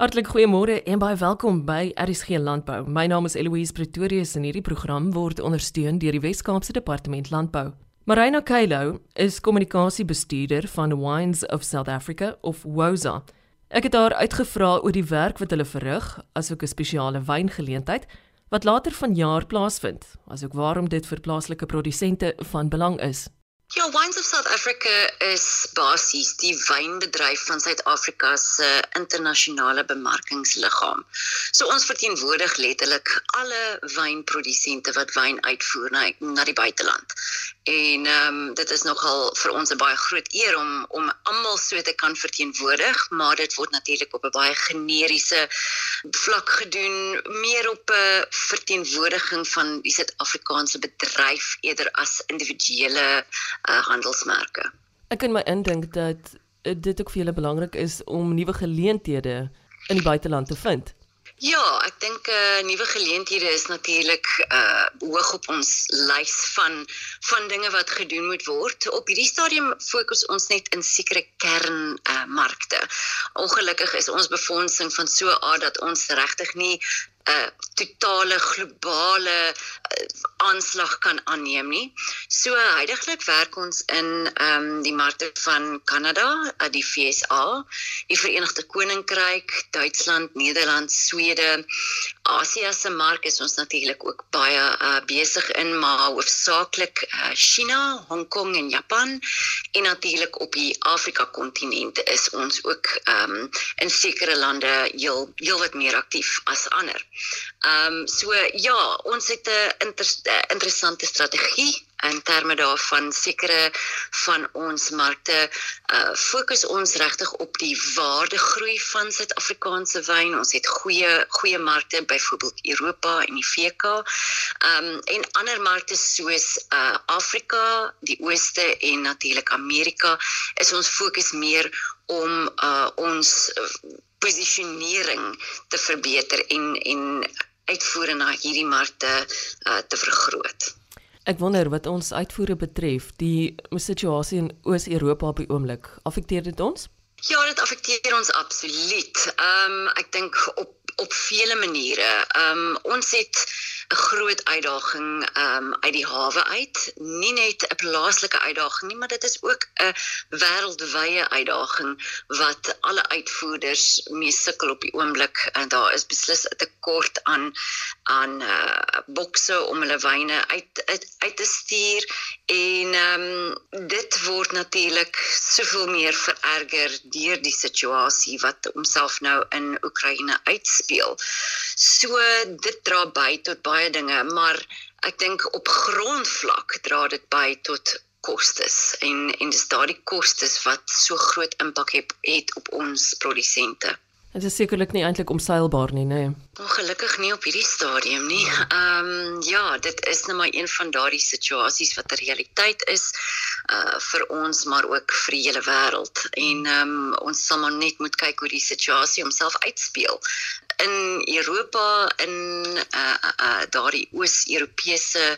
Hartlik goeiemôre en baie welkom by RSG Landbou. My naam is Eloise Pretorius en hierdie program word ondersteun deur die Wes-Kaapse Departement Landbou. Marina Kailo is kommunikasiebestuurder van Wines of South Africa of WOSA. Ek het haar uitgevra oor die werk wat hulle verrig, asook 'n spesiale wyngeleentheid wat later vanjaar plaasvind, asook waarom dit vir plaaslike produsente van belang is. Ja, Wines of South Africa is basies die wynbedryf van Suid-Afrika se internasionale bemarkingsliggaam. So ons verteenwoordig letterlik alle wynprodusente wat wyn uitvoer na na die buiteland. En ehm um, dit is nogal vir ons 'n baie groot eer om om almal so te kan verteenwoordig, maar dit word natuurlik op 'n baie generiese vlak gedoen, meer op 'n verteenwoordiging van die Suid-Afrikaanse bedryf eerder as individuele uh, handelsmerke. Ek kan my indink dat uh, dit ook vir julle belangrik is om nuwe geleenthede in die buiteland te vind. Ja, ek dink 'n uh, nuwe geleenthede is natuurlik uh hoog op ons lys van van dinge wat gedoen moet word. Op hierdie stadium fokus ons net in sekere kern uh markte. Ongelukkig is ons befondsing van so aard dat ons regtig nie 'n uh, totale globale uh, aanslag kan aanneem nie. So heidaglik werk ons in ehm um, die markte van Kanada, uh, die FSA, die Verenigde Koninkryk, Duitsland, Nederland, Swede. Asië se mark is ons natuurlik ook baie uh, besig in, maar hoofsaaklik uh, China, Hong Kong en Japan en natuurlik op die Afrika kontinent is ons ook um, in sekere lande heel heel wat meer aktief as ander. Ehm um, so ja, ons het 'n inter interessante strategie in terme daarvan sekere van ons markte uh fokus ons regtig op die waardegroei van Suid-Afrikaanse wyn. Ons het goeie goeie markte byvoorbeeld Europa en die VK. Ehm um, en ander markte soos uh Afrika, die Ooste en natuurlik Amerika is ons fokus meer om uh ons posisionering te verbeter en en uitvoere na hierdie markte uh, te vergroot. Ek wonder wat ons uitvoere betref, die situasie in Oos-Europa op die oomblik, affekteer dit ons? Ja, dit affekteer ons absoluut. Ehm um, ek dink op op vele maniere. Ehm um, ons het 'n groot uitdaging ehm um, uit die hawe uit. Nie net 'n plaaslike uitdaging nie, maar dit is ook 'n wêreldwye uitdaging wat alle uitvoerders mee sukkel op die oomblik en daar is beslis 'n tekort aan aan uh, bokse om hulle wyne uit, uit uit te stuur en ehm um, dit word natuurlik soveel meer vererger deur die situasie wat homself nou in Oekraïne uitspeel. So dit dra by tot baie dinge, maar ek dink op grondvlak dra dit by tot kostes en en dis daardie kostes wat so groot impak het, het op ons produsente. Dit is sekerlik nie eintlik omseilbaar nie, nê. Nee. Ongelukkig nie op hierdie stadium nie. Ehm um, ja, dit is net maar een van daardie situasies wat 'n realiteit is uh vir ons maar ook vir die hele wêreld. En ehm um, ons sal maar net moet kyk hoe die situasie homself uitspeel in Europa in uh, uh, uh daardie Oos-Europese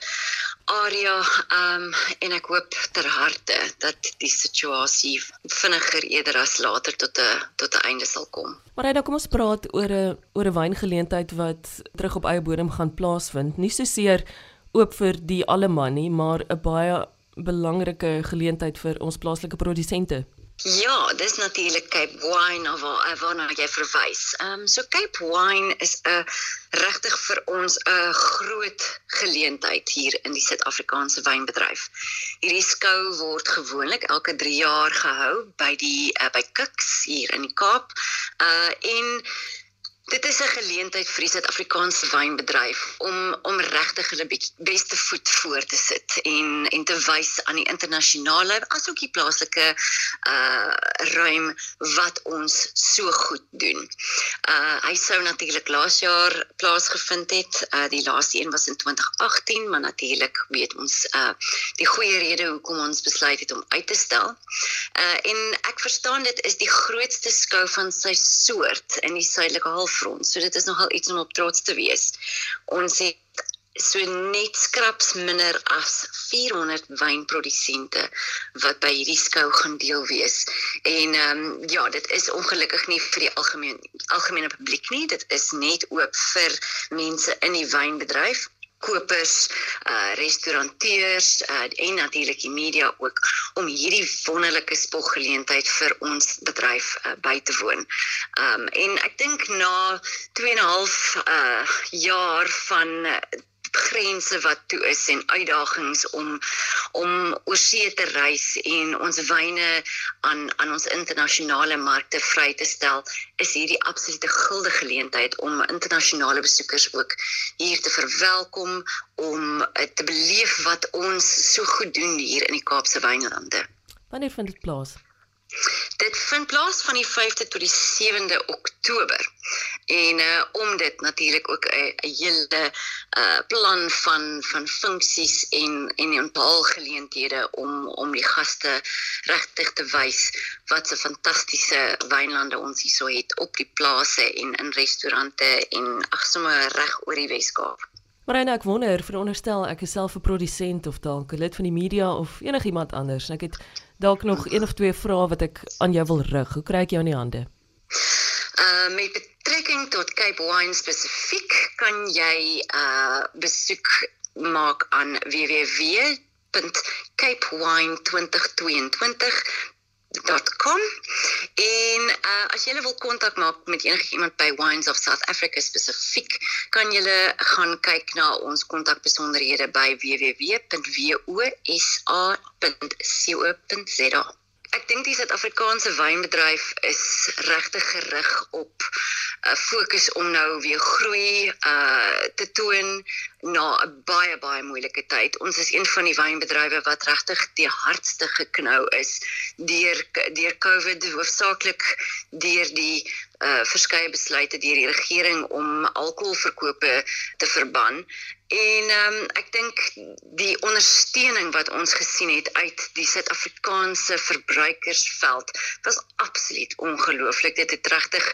area um en ek hoop ter harte dat die situasie vinniger eerder as later tot 'n tot 'n einde sal kom. Maar hy, kom ons praat oor 'n oor 'n wyngeleentheid wat terug op eie bodem gaan plaasvind. Nie so seer oop vir die alleman nie, maar 'n baie belangrike geleentheid vir ons plaaslike produsente. Ja, dis natuurlik Cape Wine of waar waarna jy verwys. Ehm um, so Cape Wine is 'n regtig vir ons 'n groot geleentheid hier in die Suid-Afrikaanse wynbedryf. Hierdie skou word gewoonlik elke 3 jaar gehou by die uh, by Kix hier in die Kaap. Uh en Dit is 'n geleentheid vir die Suid-Afrikaanse wynbedryf om om regtig hulle beste voet voor te sit en en te wys aan die internasionale asook die plaaslike uh ruim wat ons so goed doen. Uh hy sou natuurlik laas jaar plaasgevind het. Uh die laaste een was in 2018, maar natuurlik weet ons uh die goeie rede hoekom ons besluit het om uit te stel. Uh en ek verstaan dit is die grootste skou van sy soort in die suidelike half grond. So dit is nogal iets om op trots te wees. Ons het so net skraps minder as 400 wynprodusente wat by hierdie skou gaan deel wees. En ehm um, ja, dit is ongelukkig nie vir die algemeen algemene publiek nie. Dit is net oop vir mense in die wynbedryf kopers, uh restauranteurs uh en natuurlik die media ook om hierdie wonderlike spoggeleentheid vir ons bedryf uh, by te woon. Um en ek dink na 2 en 'n half uh jaar van uh, grense wat toe is en uitdagings om om oorsee te reis en ons wyne aan aan ons internasionale markte vry te stel is hierdie absolute gulde geleentheid om internasionale besoekers ook hier te verwelkom om uh, te beleef wat ons so goed doen hier in die Kaapse wynlande. Wanneer vind dit plaas? Dit vind plaas van die 5de tot die 7de Oktober. En uh om dit natuurlik ook 'n hele uh plan van van funksies en en 'n paar geleenthede om om die gaste regtig te wys wat 'n fantastiese wynlande ons hierso het op die plase en in restaurante en ag sommer reg oor die Weskaap. Maar en ek wonder, veronderstel ek is self 'n produsent of dalk 'n lid van die media of enigiemand anders. Ek het dalk nog een of twee vrae wat ek aan jou wil rig. Hoe kry ek jou in die hande? Uh met betrekking tot Cape Wine spesifiek kan jy uh besoek maak aan www.capewine2022 .com. En uh, as jy wil kontak maak met enigiemand by Wines of South Africa spesifiek kan jy gaan kyk na ons kontakbesonderhede by www.wosa.co.za Ek dink die Suid-Afrikaanse wynbedryf is regtig gerig op 'n uh, fokus om nou weer groei uh te toon na 'n baie baie moeilike tyd. Ons is een van die wynbedrywe wat regtig die hardste geknou is deur deur COVID hoofsaaklik deur die uh verskeie besluite deur die regering om alkoholverkope te verban En ehm um, ek dink die ondersteuning wat ons gesien het uit die Suid-Afrikaanse verbruikersveld was absoluut ongelooflik. Dit het regtig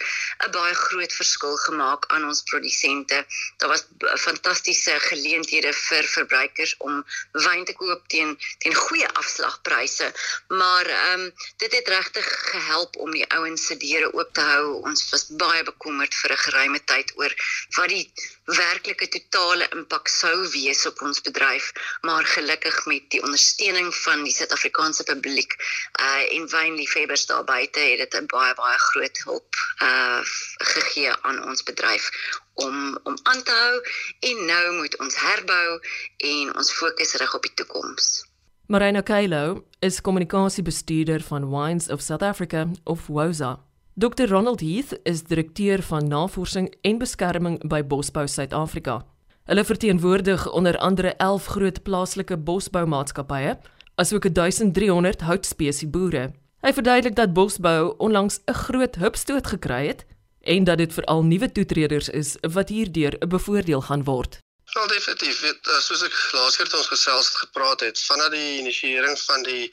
'n baie groot verskil gemaak aan ons produsente. Daar was fantastiese geleenthede vir verbruikers om wyn te koop teen teen goeie afslagpryse. Maar ehm um, dit het regtig gehelp om die ouens se deure oop te hou. Ons was baie bekommerd vir 'n geruime tyd oor wat die werklike totale impak sou wees op ons bedryf, maar gelukkig met die ondersteuning van die Suid-Afrikaanse publiek uh en wynliefhebbers daar buite het dit 'n baie baie groot hulp uh gegee aan ons bedryf om om aan te hou en nou moet ons herbou en ons fokus rig op die toekoms. Marina Kailo is kommunikasiebestuurder van Wines of South Africa of WOSA. Dr Ronald Heath is direkteur van navorsing en beskerming by Bosbou Suid-Afrika. Hulle verteenwoordig onder andere 11 groot plaaslike bosboumaatskappye, asook 1300 houtspesie boere. Hy verduidelik dat bosbou onlangs 'n groot hupstoot gekry het en dat dit veral nuwe toetreders is wat hierdeur bevoordeel gaan word. Wel definitief, weet, eh, soos ek laas keer toe ons gesels het gepraat het, vanaf die inisiering van die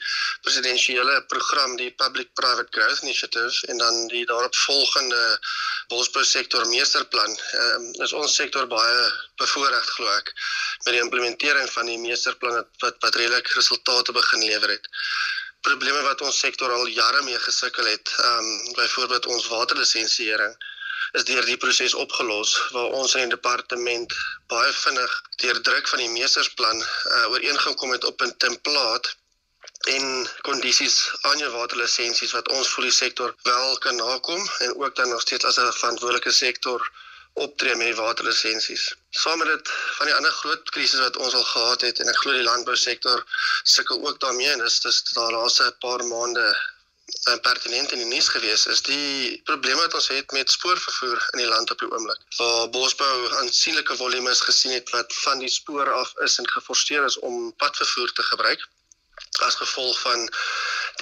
presidensiële program, die Public Private Growth Initiative en dan die daaropvolgende bosbousektor meesterplan, um, is ons sektor baie bevoorreg glo ek met die implementering van die meesterplan wat, wat redelik resultate begin lewer het. Probleme wat ons sektor al jare mee gesukkel het, ehm um, byvoorbeeld ons waterlisensiering is deur die proses opgelos waar ons in die departement baie vinnig deur druk van die meestersplan uh, ooreengekom het op 'n template en kondisies aan jou waterlisensies wat ons vir die sektor wel kan nakom en ook dan nog steeds as 'n verantwoordelike sektor optree met waterlisensies. Saam met dit van die ander groot krisis wat ons al gehad het en ek glo die landbousektor sukkel ook daarmee en dis dis daar laaste paar maande pertinent in die nuus gewees is die probleme wat ons het met spoorvervoer in die land op die oomblik. Waar Bosbou aansienlike volumes gesien het wat van die spoor af is en geforseer is om padvervoer te gebruik as gevolg van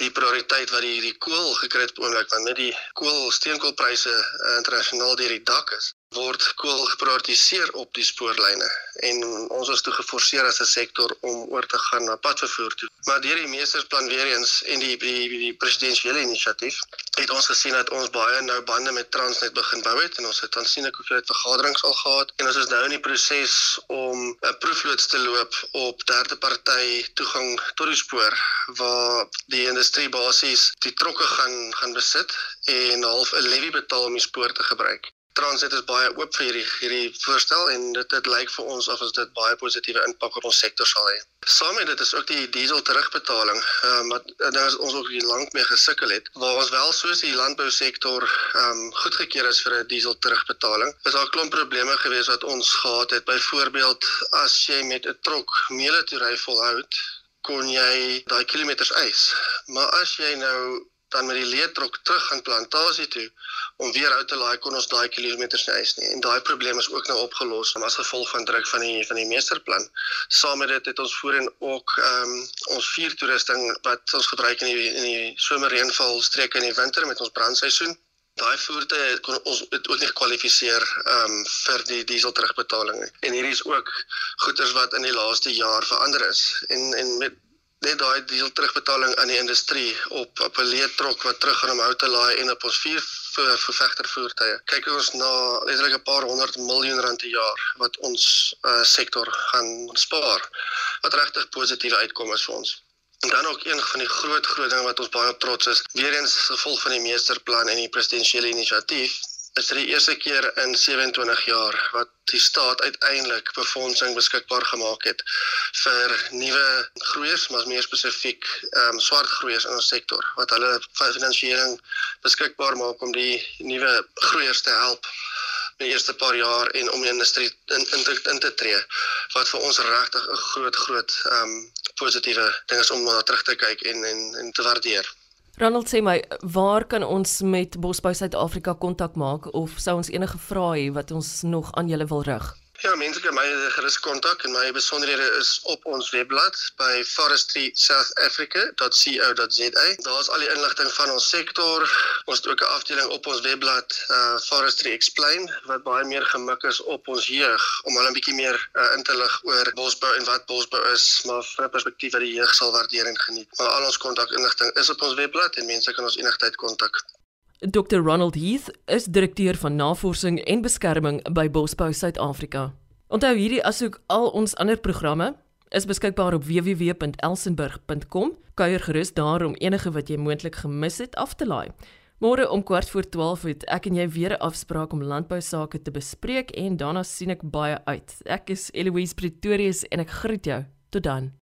die prioriteit wat die die kool gekry het oomblik want met die kool steenkoolpryse uh, internasionaal deur die dak is word kool geprioritiseer op die spoorlyne en ons is toe geforseer as 'n sektor om oor te gaan na padvervoer toe. Maar deur die meestersplan weer eens en die die, die presidensiële inisiatief het ons gesien dat ons baie nou bande met Transnet begin bou het en ons het aansienlik hoeveel vergaderings al gehad en ons is nou in die proses om 'n proefloods te loop op derde party toegang tot die spoor waar die industrie basies die trokke gaan gaan besit en half 'n levy betaal om die spoor te gebruik. Transnet is baie oop vir hierdie hierdie voorstel en dit dit lyk vir ons of dit baie positiewe impak op ons sektor sal hê. Saam met dit is ook die diesel terugbetaling, um, wat nou ons ook lank mee gesukkel het, waar ons wel soos die landbousektor ehm um, goedgekeur is vir 'n diesel terugbetaling. Is daar klomp probleme gewees wat ons gehad het. Byvoorbeeld as jy met 'n trok meele toe ry volhoud, kon jy daai kilometers eis. Maar as jy nou dan met die leetrok terug gaan plantasie toe om weer uit te laai kon ons daai kilometers nie eis nie en daai probleem is ook nou opgelos as gevolg van druk van die van die meesterplan. Saam met dit het ons voorheen ook ehm um, ons vuurtoerusting wat ons gebruik in die in die somerreënval streke in die winter met ons brandseisoen. Daai voertuie kon ons het ook nie gekwalifiseer ehm um, vir die diesel terugbetaling nie. En hierdie is ook goederes wat in die laaste jaar verander is. En en met net daai diesel terugbetaling aan die industrie op op 'n leetrok wat terug gaan om hout te laai en op ons vier vervegter voertuie. Kyk ons na letterlik 'n paar honderd miljoen rand per jaar wat ons uh, sektor gaan spaar. Wat regtig positiewe uitkomste is vir ons. En dan ook een van die groot groot dinge wat ons baie trots is, weer eens gevolg van die meesterplan en die presidensiële inisiatief, is dit die eerste keer in 27 jaar wat die staat uiteindelik befondsing beskikbaar gemaak het vir nuwe groeiers, maar meer spesifiek ehm um, swart groeiers in ons sektor wat hulle finansiering beskikbaar maak om die nuwe groeiers te help in die eerste paar jaar en om die industrie in in te, in te tree wat vir ons regtig 'n groot groot ehm um, positiewe ding is om na terug te kyk en en en te waardeer. Ronald sê my, waar kan ons met Bosbou Suid-Afrika kontak maak of sou ons enige vrae hê wat ons nog aan julle wil rig? Ja, mense kan my gerus kontak en my besonderhede is op ons webblad by forestry.southafrica.co.za. Daar's al die inligting van ons sektor. Ons het ook 'n afdeling op ons webblad, uh Forestry Explain, wat baie meer gemik is op ons jeug om hulle 'n bietjie meer uh, in te lig oor bosbou en wat bosbou is, maar van 'n perspektief wat die jeug sal waardeer en geniet. Maar al ons kontakinligting is op ons webblad en mense kan ons enigstyd kontak. Dr Ronald Heath is direkteur van navorsing en beskerming by Bosbou Suid-Afrika. Onthou hierdie asook al ons ander programme is beskikbaar op www.elsenburg.com. Kuier gerus daar om enige wat jy moontlik gemis het af te laai. Môre om kwart voor 12 het ek en jy weer 'n afspraak om landbou sake te bespreek en daarna sien ek baie uit. Ek is Eloise Pretorius en ek groet jou. Tot dan.